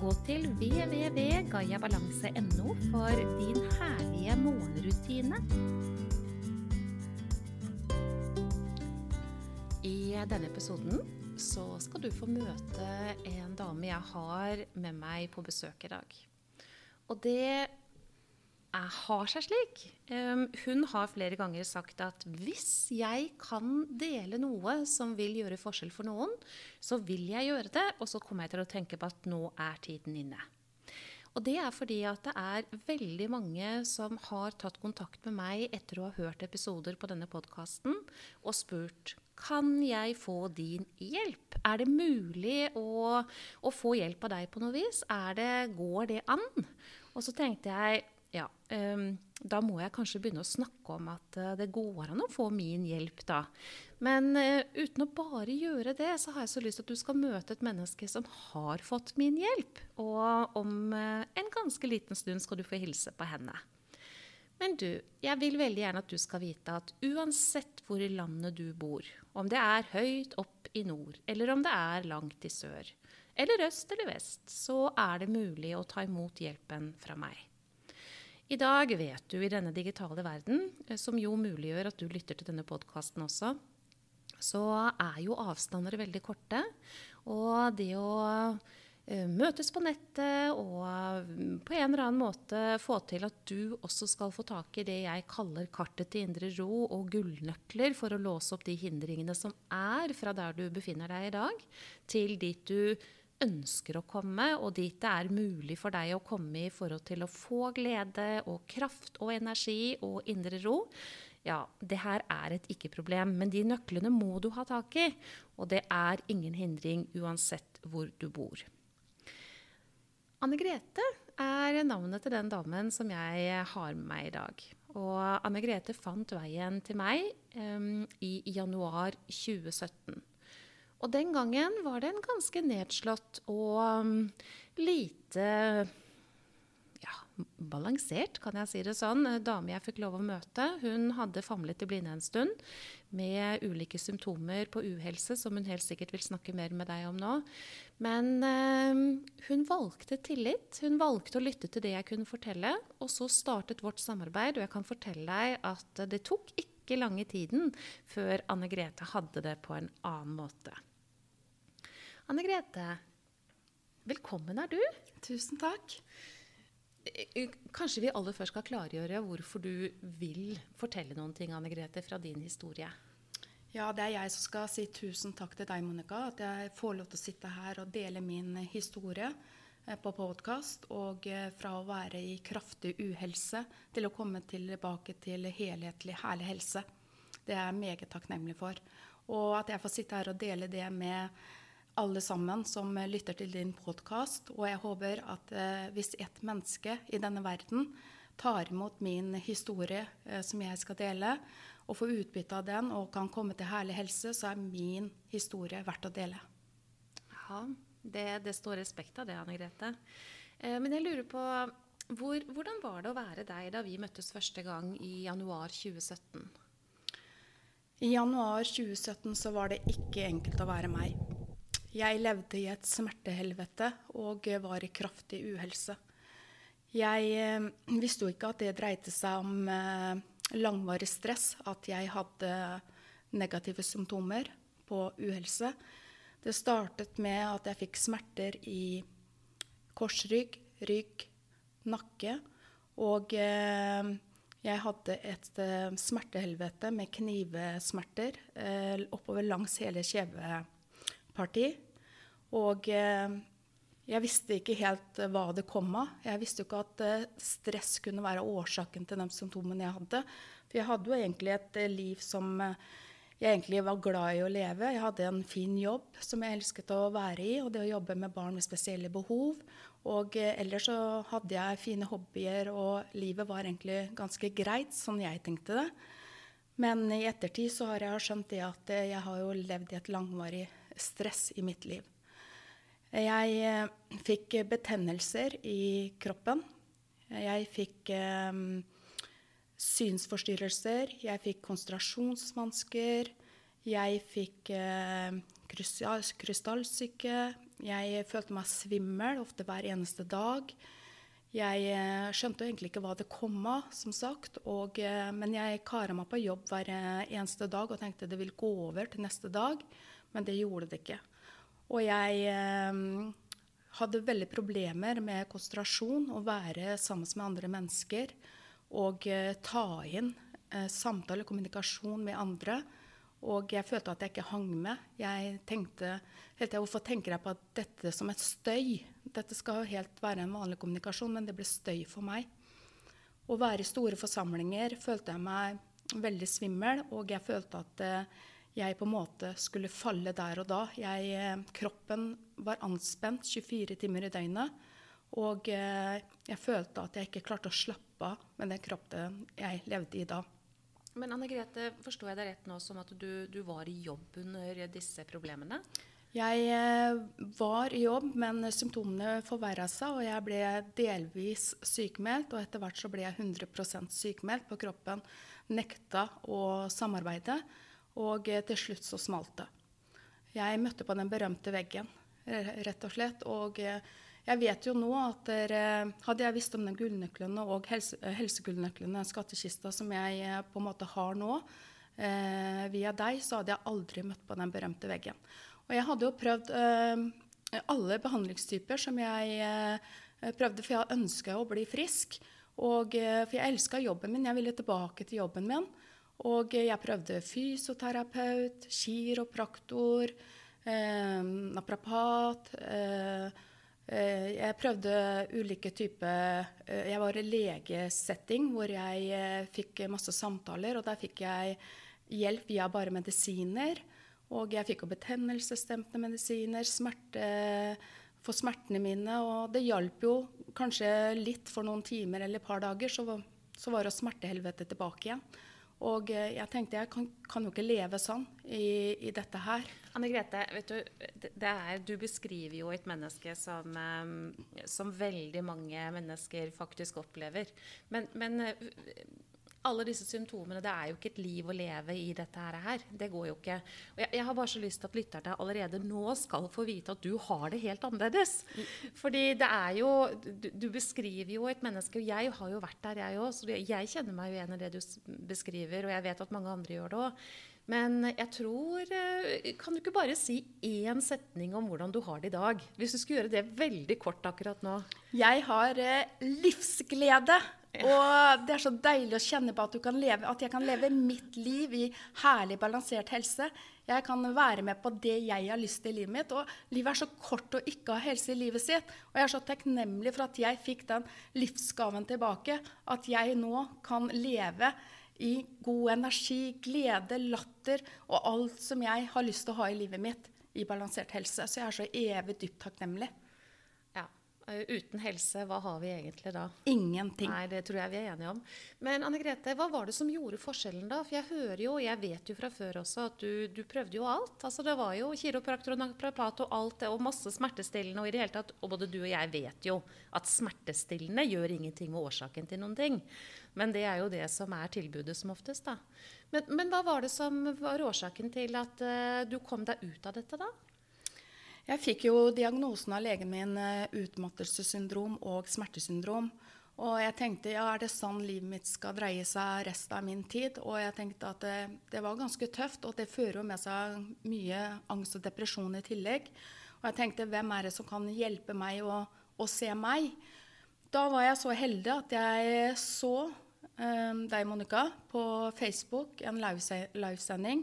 Gå til www.gayabalanse.no for din herlige morgenrutine. I denne episoden så skal du få møte en dame jeg har med meg på besøk i dag. Og det har seg slik. Um, hun har flere ganger sagt at hvis jeg kan dele noe som vil gjøre forskjell for noen, så vil jeg gjøre det. Og så kommer jeg til å tenke på at nå er tiden inne. Og det er fordi at det er veldig mange som har tatt kontakt med meg etter å ha hørt episoder på denne podkasten og spurt kan jeg få din hjelp? Er det mulig å, å få hjelp av deg på noe vis? Det, går det an? Og så tenkte jeg ja, um, da må jeg kanskje begynne å snakke om at uh, det går an å få min hjelp, da. Men uh, uten å bare gjøre det, så har jeg så lyst til at du skal møte et menneske som har fått min hjelp. Og om uh, en ganske liten stund skal du få hilse på henne. Men du, jeg vil veldig gjerne at du skal vite at uansett hvor i landet du bor, om det er høyt opp i nord, eller om det er langt i sør, eller øst eller vest, så er det mulig å ta imot hjelpen fra meg. I dag vet du i denne digitale verden, eh, som jo muliggjør at du lytter til denne podkasten også, så er jo avstander veldig korte. Og det å eh, møtes på nettet og mm, på en eller annen måte få til at du også skal få tak i det jeg kaller kartet til indre ro og gullnøkler for å låse opp de hindringene som er fra der du befinner deg i dag, til dit du ønsker å komme, og dit det er mulig for deg å komme i forhold til å få glede og kraft og energi og indre ro, ja, det her er et ikke-problem. Men de nøklene må du ha tak i. Og det er ingen hindring uansett hvor du bor. Anne Grete er navnet til den damen som jeg har med meg i dag. Og Anne Grete fant veien til meg um, i januar 2017. Og den gangen var det en ganske nedslått og um, lite ja, balansert, kan jeg si det sånn, dame jeg fikk lov å møte. Hun hadde famlet i blinde en stund med ulike symptomer på uhelse, som hun helt sikkert vil snakke mer med deg om nå. Men eh, hun valgte tillit. Hun valgte å lytte til det jeg kunne fortelle. Og så startet vårt samarbeid, og jeg kan fortelle deg at det tok ikke lange tiden før Anne Grete hadde det på en annen måte. Anne Grete, velkommen er du. Tusen takk. Eh, kanskje vi aller først skal klargjøre hvorfor du vil fortelle noen ting, Anne Grete, fra din historie. Ja, det er jeg som skal si tusen takk til deg, Monica. At jeg får lov til å sitte her og dele min historie eh, på podkast. Og eh, fra å være i kraftig uhelse til å komme tilbake til helhetlig, herlig helse. Det er jeg meget takknemlig for. Og at jeg får sitte her og dele det med alle sammen som lytter til din podkast. Og jeg håper at eh, hvis et menneske i denne verden tar imot min historie eh, som jeg skal dele, og får utbytte av den og kan komme til herlig helse, så er min historie verdt å dele. Ja, det, det står respekt av det, Anne Grete. Eh, men jeg lurer på hvor, hvordan var det å være deg da vi møttes første gang i januar 2017? I januar 2017 så var det ikke enkelt å være meg. Jeg levde i et smertehelvete og var i kraftig uhelse. Jeg eh, visste jo ikke at det dreide seg om eh, langvarig stress, at jeg hadde negative symptomer på uhelse. Det startet med at jeg fikk smerter i korsrygg, rygg, nakke. Og eh, jeg hadde et eh, smertehelvete med knivsmerter eh, oppover langs hele kjevepartiet parti. Og eh, jeg visste ikke helt eh, hva det kom av. Jeg visste jo ikke at eh, stress kunne være årsaken til de symptomene jeg hadde. For jeg hadde jo egentlig et liv som jeg egentlig var glad i å leve. Jeg hadde en fin jobb som jeg elsket å være i, og det å jobbe med barn med spesielle behov. Og ellers så hadde jeg fine hobbyer, og livet var egentlig ganske greit, sånn jeg tenkte det. Men i ettertid så har jeg skjønt det at jeg har jo levd i et langvarig stress i mitt liv. Jeg eh, fikk betennelser i kroppen. Jeg fikk um, synsforstyrrelser. Jeg fikk konsentrasjonsvansker. Jeg fikk uh, krystallsyke. Jeg følte meg svimmel ofte hver eneste dag. Jeg skjønte egentlig ikke hva det kom av, som sagt. Og, men jeg kara meg på jobb hver eneste dag og tenkte det vil gå over til neste dag. Men det gjorde det ikke. Og jeg eh, hadde veldig problemer med konsentrasjon, å være sammen med andre mennesker og eh, ta inn eh, samtale og kommunikasjon med andre. Og jeg følte at jeg ikke hang med. Jeg tenkte helt til, Hvorfor tenker jeg på dette som et støy? Dette skal jo helt være en vanlig kommunikasjon, men det ble støy for meg. Å være i store forsamlinger følte jeg meg veldig svimmel, og jeg følte at eh, jeg på en måte skulle falle der og da. Jeg, eh, kroppen var anspent 24 timer i døgnet. Og eh, jeg følte at jeg ikke klarte å slappe av med den kroppen jeg levde i da. Men Anne Grete, forstår jeg deg rett nå som at du, du var i jobb under disse problemene? Jeg eh, var i jobb, men symptomene forverra seg, og jeg ble delvis sykemeldt. Og etter hvert så ble jeg 100% sykemeldt på kroppen. Nekta å samarbeide. Og eh, til slutt så smalt det. Jeg møtte på den berømte veggen, rett og slett. Og eh, jeg vet jo nå at der, hadde jeg visst om den gullnøklene og helse, helsegullnøklene, skattkista som jeg på en måte har nå, eh, via deg, så hadde jeg aldri møtt på den berømte veggen. Og jeg hadde jo prøvd eh, alle behandlingstyper som jeg eh, prøvde, for jeg ønska å bli frisk. Og, eh, for jeg elska jobben min, jeg ville tilbake til jobben min. Og jeg prøvde fysioterapeut, kiropraktor, eh, naprapat. Eh, jeg prøvde ulike typer Jeg var i legesetting hvor jeg fikk masse samtaler, og der fikk jeg hjelp via bare medisiner. Og jeg fikk jo medisiner smerte, for smertene mine. Og det hjalp jo kanskje litt for noen timer eller et par dager, så, så var det smertehelvete tilbake igjen. Og eh, jeg tenkte jeg kan, kan jo ikke leve sånn i, i dette her. Anne Grete, vet du, er, du beskriver jo et menneske som, um, som veldig mange mennesker faktisk opplever. Men, men alle disse symptomene, det er jo ikke et liv å leve i dette her. Det går jo ikke. Og jeg, jeg har bare så lyst til at lytterne allerede nå skal få vite at du har det helt annerledes. Fordi det er jo Du, du beskriver jo et menneske, og jeg har jo vært der, jeg òg. Så jeg kjenner meg jo igjen i det du beskriver, og jeg vet at mange andre gjør det òg. Men jeg tror eh, Kan du ikke bare si én setning om hvordan du har det i dag? Hvis du skulle gjøre det veldig kort akkurat nå. Jeg har eh, livsglede. Og det er så deilig å kjenne på at, leve, at, jeg kan leve mitt liv i herlig balansert helse. Jeg kan være med på det jeg har lyst til i livet mitt. Og livet er så kort å ikke ha helse i livet sitt. Og jeg er så takknemlig for at jeg fikk den livsgaven tilbake. At jeg nå kan leve i god energi, glede, latter og alt som jeg har lyst til å ha i livet mitt i balansert helse. Så jeg er så evig dypt takknemlig. Eh, uten helse, hva har vi egentlig da? Ingenting. Nei, Det tror jeg vi er enige om. Men Anne Grete, hva var det som gjorde forskjellen da? For jeg hører jo, og jeg vet jo fra før også at du, du prøvde jo alt. Altså Det var jo kiropraktor og naprapat og alt det, og masse smertestillende. Og i det hele tatt, og både du og jeg vet jo at smertestillende gjør ingenting med årsaken til noen ting. Men det er jo det som er tilbudet som oftest, da. Men, men hva var det som var årsaken til at uh, du kom deg ut av dette, da? Jeg fikk jo diagnosen av legen min eh, utmattelsessyndrom og smertesyndrom. Og jeg tenkte ja, er det sånn livet mitt skal dreie seg resten av min tid? Og jeg tenkte at det, det var ganske tøft, og det fører jo med seg mye angst og depresjon i tillegg. Og jeg tenkte hvem er det som kan hjelpe meg å, å se meg? Da var jeg så heldig at jeg så um, deg, Monica, på Facebook, en livesending.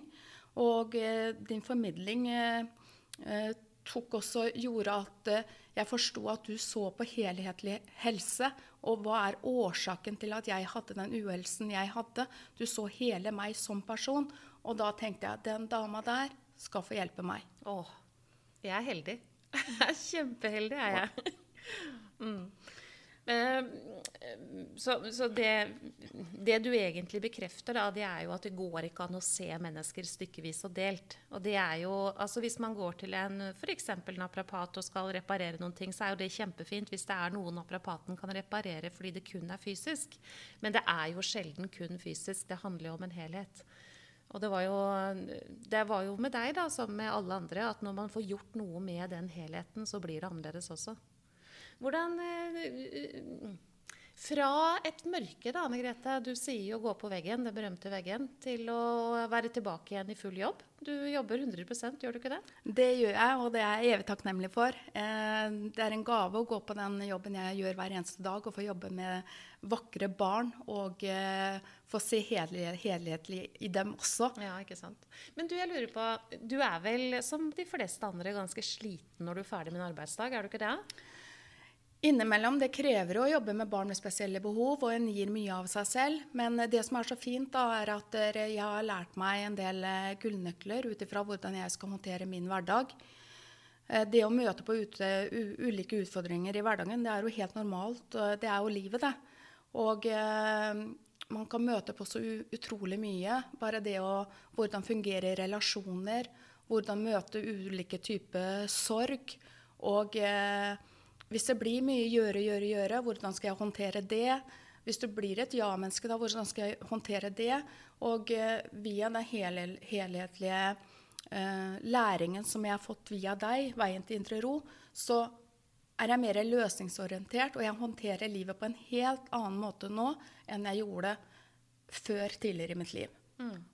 Og uh, din formidling uh, tok også, gjorde at eh, jeg forsto at du så på helhetlig helse. Og hva er årsaken til at jeg hadde den uhelsen jeg hadde? Du så hele meg som person. Og da tenkte jeg at den dama der skal få hjelpe meg. Åh, jeg er heldig. Jeg er kjempeheldig, er jeg. Mm. Eh, så, så det, det, du egentlig bekrefter, da, det er jo at det går ikke an å se mennesker stykkevis og delt. Og det er jo, altså Hvis man går til en f.eks. naprapat og skal reparere noen ting, så er jo det kjempefint hvis det er noe naprapaten kan reparere fordi det kun er fysisk. Men det er jo sjelden kun fysisk. Det handler jo om en helhet. Og det var, jo, det var jo med deg, da, som med alle andre, at når man får gjort noe med den helheten, så blir det annerledes også. Hvordan eh, Fra et mørke, da, Anne Grete. Du sier jo 'gå på veggen', den berømte veggen, til å være tilbake igjen i full jobb. Du jobber 100% gjør du ikke det? Det gjør jeg, og det er jeg evig takknemlig for. Eh, det er en gave å gå på den jobben jeg gjør hver eneste dag, og få jobbe med vakre barn og eh, få se helhetlig i dem også. Ja, ikke sant. Men du, jeg lurer på, du er vel som de fleste andre ganske sliten når du er ferdig med en arbeidsdag, er du ikke det? Innimellom. Det krever å jobbe med barn med spesielle behov, og en gir mye av seg selv. Men det som er så fint, da, er at jeg har lært meg en del eh, gullnøkler ut ifra hvordan jeg skal håndtere min hverdag. Eh, det å møte på ute, ulike utfordringer i hverdagen, det er jo helt normalt. Det er jo livet, det. Og eh, man kan møte på så utrolig mye. Bare det å hvordan fungere relasjoner, hvordan møte ulike typer sorg. Og eh, hvis det blir mye gjøre, gjøre, gjøre, hvordan skal jeg håndtere det? Hvis du blir et ja-menneske, da, hvordan skal jeg håndtere det? Og eh, via den hel helhetlige uh, læringen som jeg har fått via deg, veien til indre ro, så er jeg mer løsningsorientert, og jeg håndterer livet på en helt annen måte nå enn jeg gjorde før tidligere i mitt liv.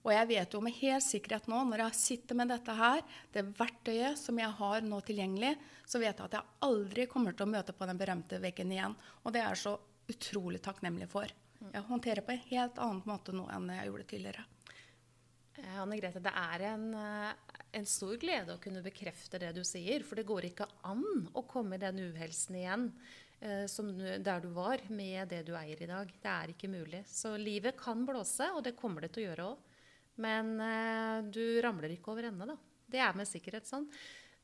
Og jeg vet jo med helt sikkerhet nå, når jeg sitter med dette her, det verktøyet som jeg har nå tilgjengelig, så vet jeg at jeg aldri kommer til å møte på den berømte veggen igjen. Og det er jeg så utrolig takknemlig for. Jeg håndterer på en helt annen måte nå enn jeg gjorde tidligere. Eh, Anne Grete, det er en, eh, en, stor glede å kunne bekrefte det du sier. For det går ikke an å komme i den uhelsen igjen. Eh, som, der du var, med det du eier i dag. Det er ikke mulig. Så livet kan blåse, og det kommer det til å gjøre òg. Men eh, du ramler ikke over ende, da. Det er med sikkerhet sånn.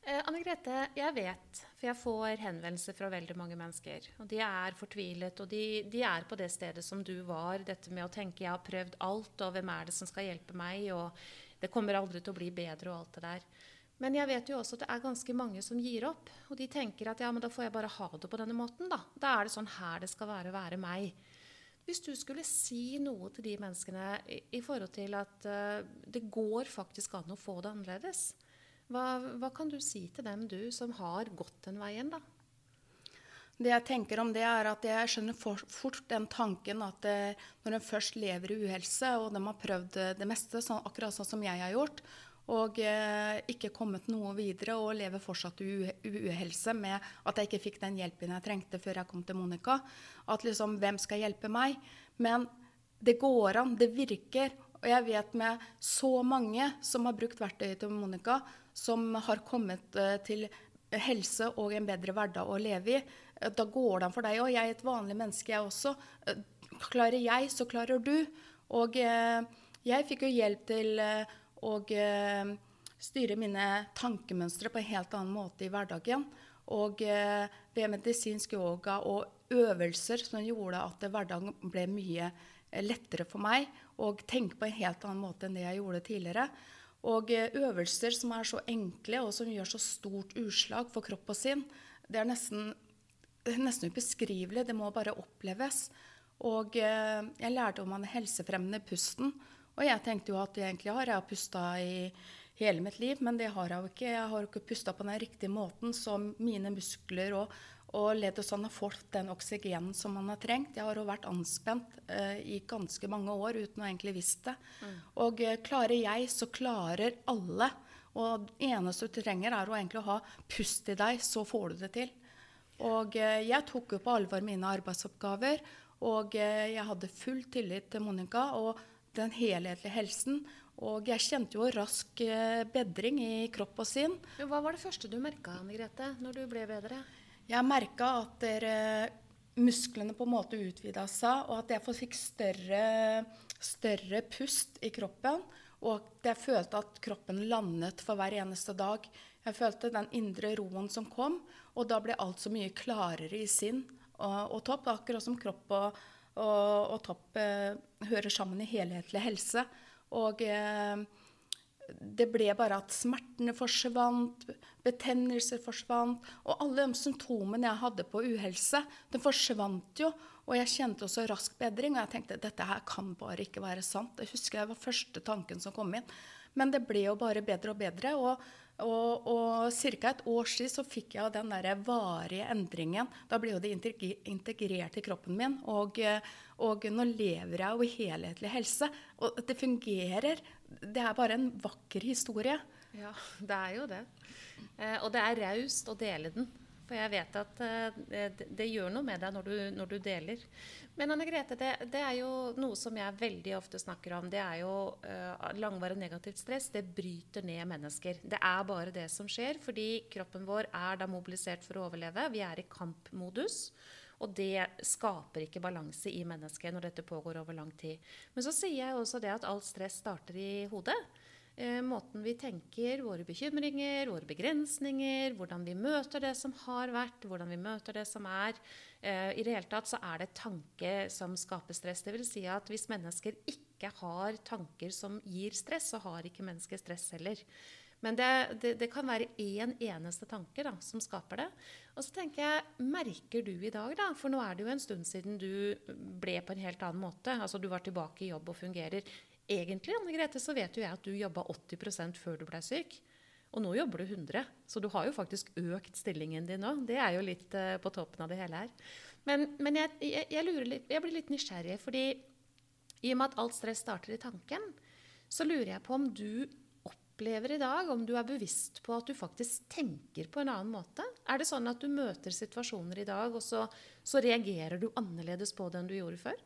Eh, Anne Grete, jeg vet, for jeg får henvendelser fra veldig mange mennesker. Og de er fortvilet, og de, de, er på det stedet som du var. Dette med å tenke 'jeg har prøvd alt', og 'hvem er det som skal hjelpe meg', og 'det kommer aldri til å bli bedre', og alt det der. Men jeg vet jo også at det er ganske mange som gir opp. Og de tenker at ja, men da får jeg bare ha det på denne måten, da. Da er det sånn her det skal være, å være meg. Hvis du skulle si noe til de menneskene i, i forhold til at uh, det går faktisk an å få det annerledes, hva, hva, kan du si til dem, du, som har gått den veien, da? Det jeg tenker om det, er at jeg skjønner for, fort den tanken at uh, når en først lever i uhelse, og de har prøvd det meste, sånn, akkurat sånn som jeg har gjort, og eh, ikke kommet noe videre og lever fortsatt i uhelse med at jeg ikke fikk den hjelpen jeg trengte før jeg kom til Monica. At liksom, hvem skal hjelpe meg? Men det går an, det virker. Og jeg vet med så mange som har brukt verktøyet til Monica, som har kommet eh, til helse og en bedre hverdag å leve i. Eh, da går det an for deg òg. Jeg er et vanlig menneske, jeg også. Eh, klarer jeg, så klarer du. Og eh, jeg fikk jo hjelp til eh, og eh, styre mine tankemønstre på en helt annen måte i hverdagen. Og eh, ved medisinsk yoga og øvelser som gjorde at hverdagen ble mye eh, lettere for meg. Og tenke på en helt annen måte enn det jeg gjorde tidligere. Og eh, øvelser som er så enkle og som gjør så stort utslag for kropp og sinn, det er nesten, nesten ubeskrivelig. Det må bare oppleves. Og eh, jeg lærte om den helsefremmende pusten. Og jeg tenkte jo at egentlig har jeg pusta i hele mitt liv, men det har jeg jo ikke. Jeg har ikke pusta på den riktige måten, som mine muskler og, og ledd og sånn har fått den oksygenen som man har trengt. Jeg har jo vært anspent uh, i ganske mange år uten å egentlig visst det. Mm. Og uh, klarer jeg, så klarer alle. Og det eneste du trenger, er å egentlig ha pust i deg, så får du det til. Og uh, jeg tok jo på alvor mine arbeidsoppgaver, og jeg hadde full tillit til Monica. og den helhetlige helsen. Og jeg kjente jo rask eh, bedring i kropp og sinn. Hva var det første du merka, Anne Grete, når du ble bedre? Jeg merka at der, musklene på en måte utvida seg, og at jeg fikk større, større pust i kroppen. Og at jeg følte at kroppen landet for hver eneste dag. Jeg følte den indre roen som kom, og da ble alt så mye klarere i sinn og, og topp. Akkurat som kropp og, og, og topp eh, hører sammen i helhetlig helse. Og eh, det ble bare at smertene forsvant, betennelser forsvant. Og alle de symptomene jeg hadde på uhelse, de forsvant jo. Og jeg kjente også rask bedring, og jeg tenkte dette her kan bare ikke være sant. Det husker jeg var første tanken som kom inn. Men det ble jo bare bedre og bedre. Og, og, og ca. et år siden så fikk jeg den der varige endringen. Da ble jo det integrert i kroppen min. Og, og nå lever jeg jo i helhetlig helse. Og det fungerer. Det er bare en vakker historie. Ja, det er jo det. Eh, og det er raust å dele den. For jeg vet at uh, det, det, gjør noe med deg når du, når du deler. Men Anne Grete, det, det, er jo noe som jeg veldig ofte snakker om. Det er jo uh, langvarig negativt stress. Det bryter ned mennesker. Det er bare det som skjer, fordi kroppen vår er da mobilisert for å overleve. Vi er i kampmodus. Og det skaper ikke balanse i mennesket når dette pågår over lang tid. Men så sier jeg også det at alt stress starter i hodet. Eh, måten vi tenker, våre bekymringer, våre begrensninger, hvordan vi møter det som har vært, hvordan vi møter det som er. Eh, I det hele tatt så er det tanke som skaper stress. Det vil si at hvis mennesker ikke har tanker som gir stress, så har ikke mennesker stress heller. Men det, det, det kan være én en eneste tanke da, som skaper det. Og så tenker jeg, Merker du i dag, da, for nå er det jo en stund siden du ble på en helt annen måte, altså du var tilbake i jobb og fungerer, egentlig Anne Grete, så vet jo jeg at du jobba 80% før du ble syk. Og nå jobber du 100, så du har jo faktisk økt stillingen din nå. Det er jo litt uh, på toppen av det hele her. Men, men jeg, jeg, jeg, litt, jeg, blir litt nysgjerrig, fordi i og med at alt stress starter i tanken, så lurer jeg på om du opplever i dag, om du er bevisst på at du faktisk tenker på en annen måte? Er det sånn at du møter situasjoner i dag, og så, så reagerer du annerledes på det enn du gjorde før?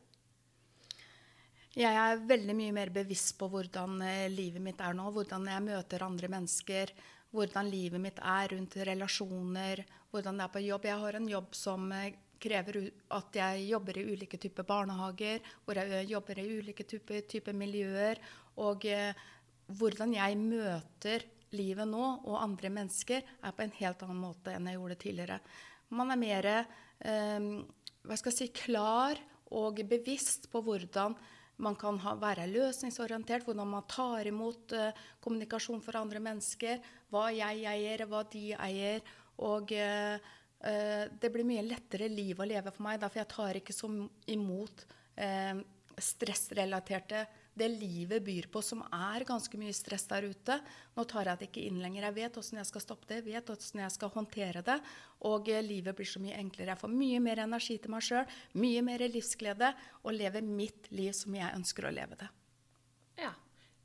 Jeg er veldig mye mer bevisst på hvordan eh, livet mitt er nå. Hvordan jeg møter andre mennesker. Hvordan livet mitt er rundt relasjoner. Hvordan det er på jobb. Jeg har en jobb som eh, krever at jeg jobber i ulike typer barnehager. Hvor jeg eh, jobber i ulike typer, typer miljøer. Og eh, hvordan jeg møter livet nå og andre mennesker, er på en helt annen måte enn jeg gjorde tidligere. Man er mer eh, hva skal jeg si, klar og bevisst på hvordan man kan ha, være løsningsorientert, hvordan man tar imot uh, kommunikasjon for andre mennesker. Hva jeg eier, hva de eier. Og uh, det blir mye lettere liv å leve for meg, for jeg tar ikke så imot stressrelaterte det livet byr på, som er ganske mye stress der ute. Nå tar jeg det ikke inn lenger. Jeg vet åssen jeg skal stoppe det, jeg vet åssen jeg skal håndtere det. Og eh, livet blir så mye enklere. Jeg får mye mer energi til meg sjøl, mye mer livsglede, og lever mitt liv som jeg ønsker å leve det. Ja.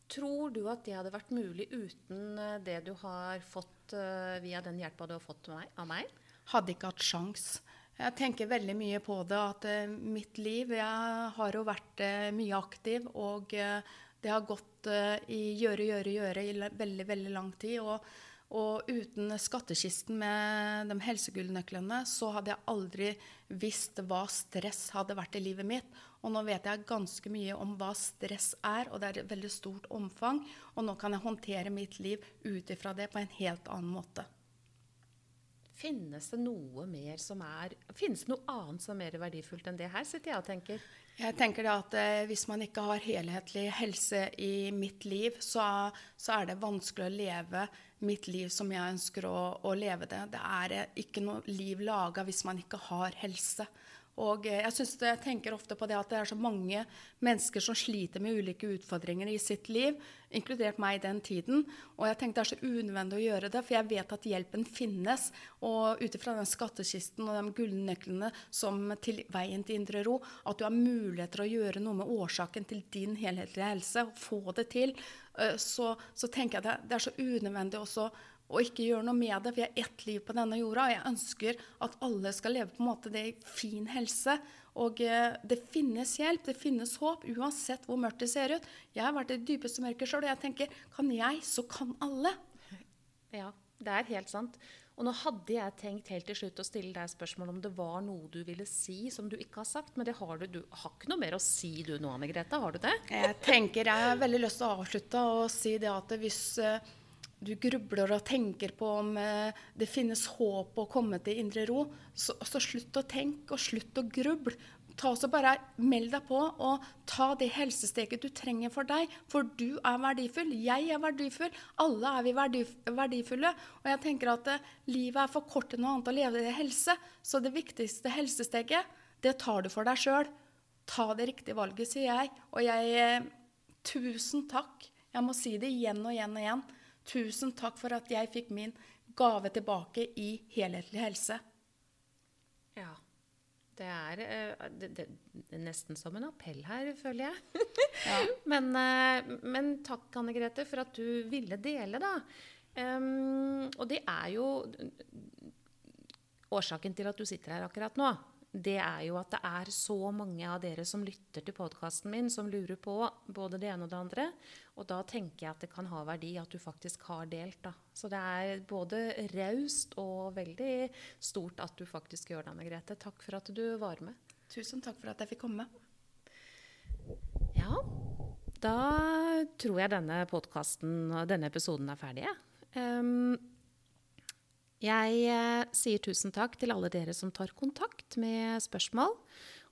Tror du at det hadde vært mulig uten eh, det du har fått uh, via den hjelpa du har fått av meg? Hadde ikke hatt sjans. Jeg tenker veldig mye på det. At uh, mitt liv Jeg har jo vært uh, mye aktiv. Og uh, det har gått i gjøre, gjøre, gjøre i veldig, veldig lang tid. Og, og uten skattkisten med de helsegullnøklene, så hadde jeg aldri visst hva stress hadde vært i livet mitt. Og nå vet jeg ganske mye om hva stress er, og det er et veldig stort omfang. Og nå kan jeg håndtere mitt liv ut ifra det på en helt annen måte. Finnes det noe mer som er Finnes det noe annet som er mer verdifullt enn det her, sitter jeg og tenker. Jeg tenker det at eh, Hvis man ikke har helhetlig helse i mitt liv, så, så, er det vanskelig å leve mitt liv som jeg ønsker å, å leve det. Det er eh, ikke noe liv laga hvis man ikke har helse. Og eh, jeg, synes jeg tenker ofte på det at det er så mange mennesker som sliter med ulike utfordringer i sitt liv, inkludert meg i den tiden. Og jeg tenkte det er så unødvendig å gjøre det, for jeg vet at hjelpen finnes. Og ut ifra den skattkisten og de gullnøklene som til veien til indre ro, at du har muligheter å gjøre noe med årsaken til din helhetlige helse, og få det til, eh, så, så tenker jeg det, det er så unødvendig også og ikke gjøre noe med det. For jeg har ett liv på denne jorda, og jeg ønsker at alle skal leve på en måte det i fin helse. Og eh, det finnes hjelp, det finnes håp, uansett hvor mørkt det ser ut. Jeg har vært i det dypeste mørket sjøl, og jeg tenker kan jeg, så kan alle. Ja, det er helt sant. Og nå hadde jeg tenkt helt til slutt å stille deg spørsmål om det var noe du ville si som du ikke har sagt, men det har du. Du har ikke noe mer å si du nå, Anne Grete? Har du det? Jeg tenker, jeg har veldig lyst til å avslutte og si det at hvis uh, du grubler og tenker på om eh, det finnes håp å komme til indre ro, så, så slutt å tenke og slutt å gruble. Ta også bare Meld deg på og ta det helsesteget du trenger for deg. For du er verdifull. Jeg er verdifull. Alle er vi verdif verdifulle. Og jeg tenker at eh, livet er for kort til noe annet å leve i helse. Så det viktigste helsesteget, det tar du for deg sjøl. Ta det riktige valget, sier jeg. Og jeg eh, Tusen takk. Jeg må si det igjen og igjen og igjen. Tusen takk for at jeg fikk min gave tilbake i helhetlig helse. Ja. Det er, eh, det, det, det er nesten som en appell her, føler jeg. Ja. men, eh, men, takk, Anne Grete, for at du ville dele, da. Um, og det er jo årsaken til at du sitter her akkurat nå det er jo at det er så mange av dere som lytter til podkasten min, som lurer på både det ene og det andre. Og da tenker jeg at det kan ha verdi at du faktisk har delt. Da. Så det er både raust og veldig stort at du faktisk gjør det, Anne Grete. Takk for at du var med. Tusen takk for at jeg fikk komme. Ja, da tror jeg denne podkasten og denne episoden er ferdig. Um, jeg eh, sier tusen takk til alle dere som tar kontakt med spørsmål.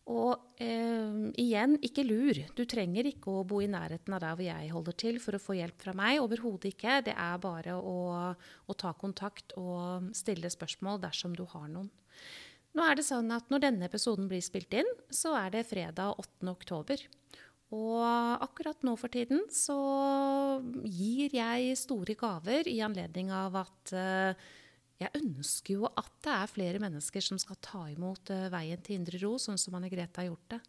Og eh, igjen, ikke lur. Du trenger ikke å bo i nærheten av der hvor jeg holder til for å få hjelp fra meg. Overhodet ikke. Det er bare å, å, ta kontakt og stille spørsmål dersom du har noen. Nå er det sånn at Når denne episoden blir spilt inn, så er det fredag 8. oktober. Og akkurat nå for tiden så gir jeg store gaver i anledning av at eh, jeg ønsker jo at det er flere mennesker som skal ta imot uh, veien til indre ro, sånn som Anne Grete har gjort det.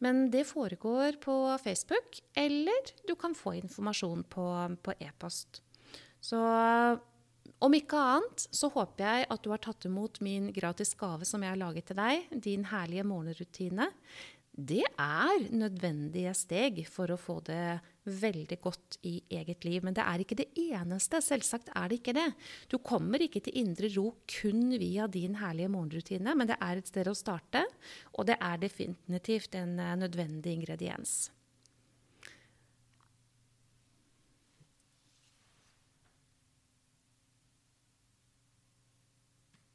Men det foregår på Facebook, eller du kan få informasjon på, på e-post. Så om ikke annet så håper jeg at du har tatt imot min gratis gave som jeg har laget til deg, din herlige morgenrutine det er nødvendige steg for å få det veldig godt i eget liv. Men det er ikke det eneste. Selvsagt er det ikke det. Du kommer ikke til indre ro kun via din herlige morgenrutine, men det er et sted å starte, og det er definitivt en eh, nødvendig ingrediens.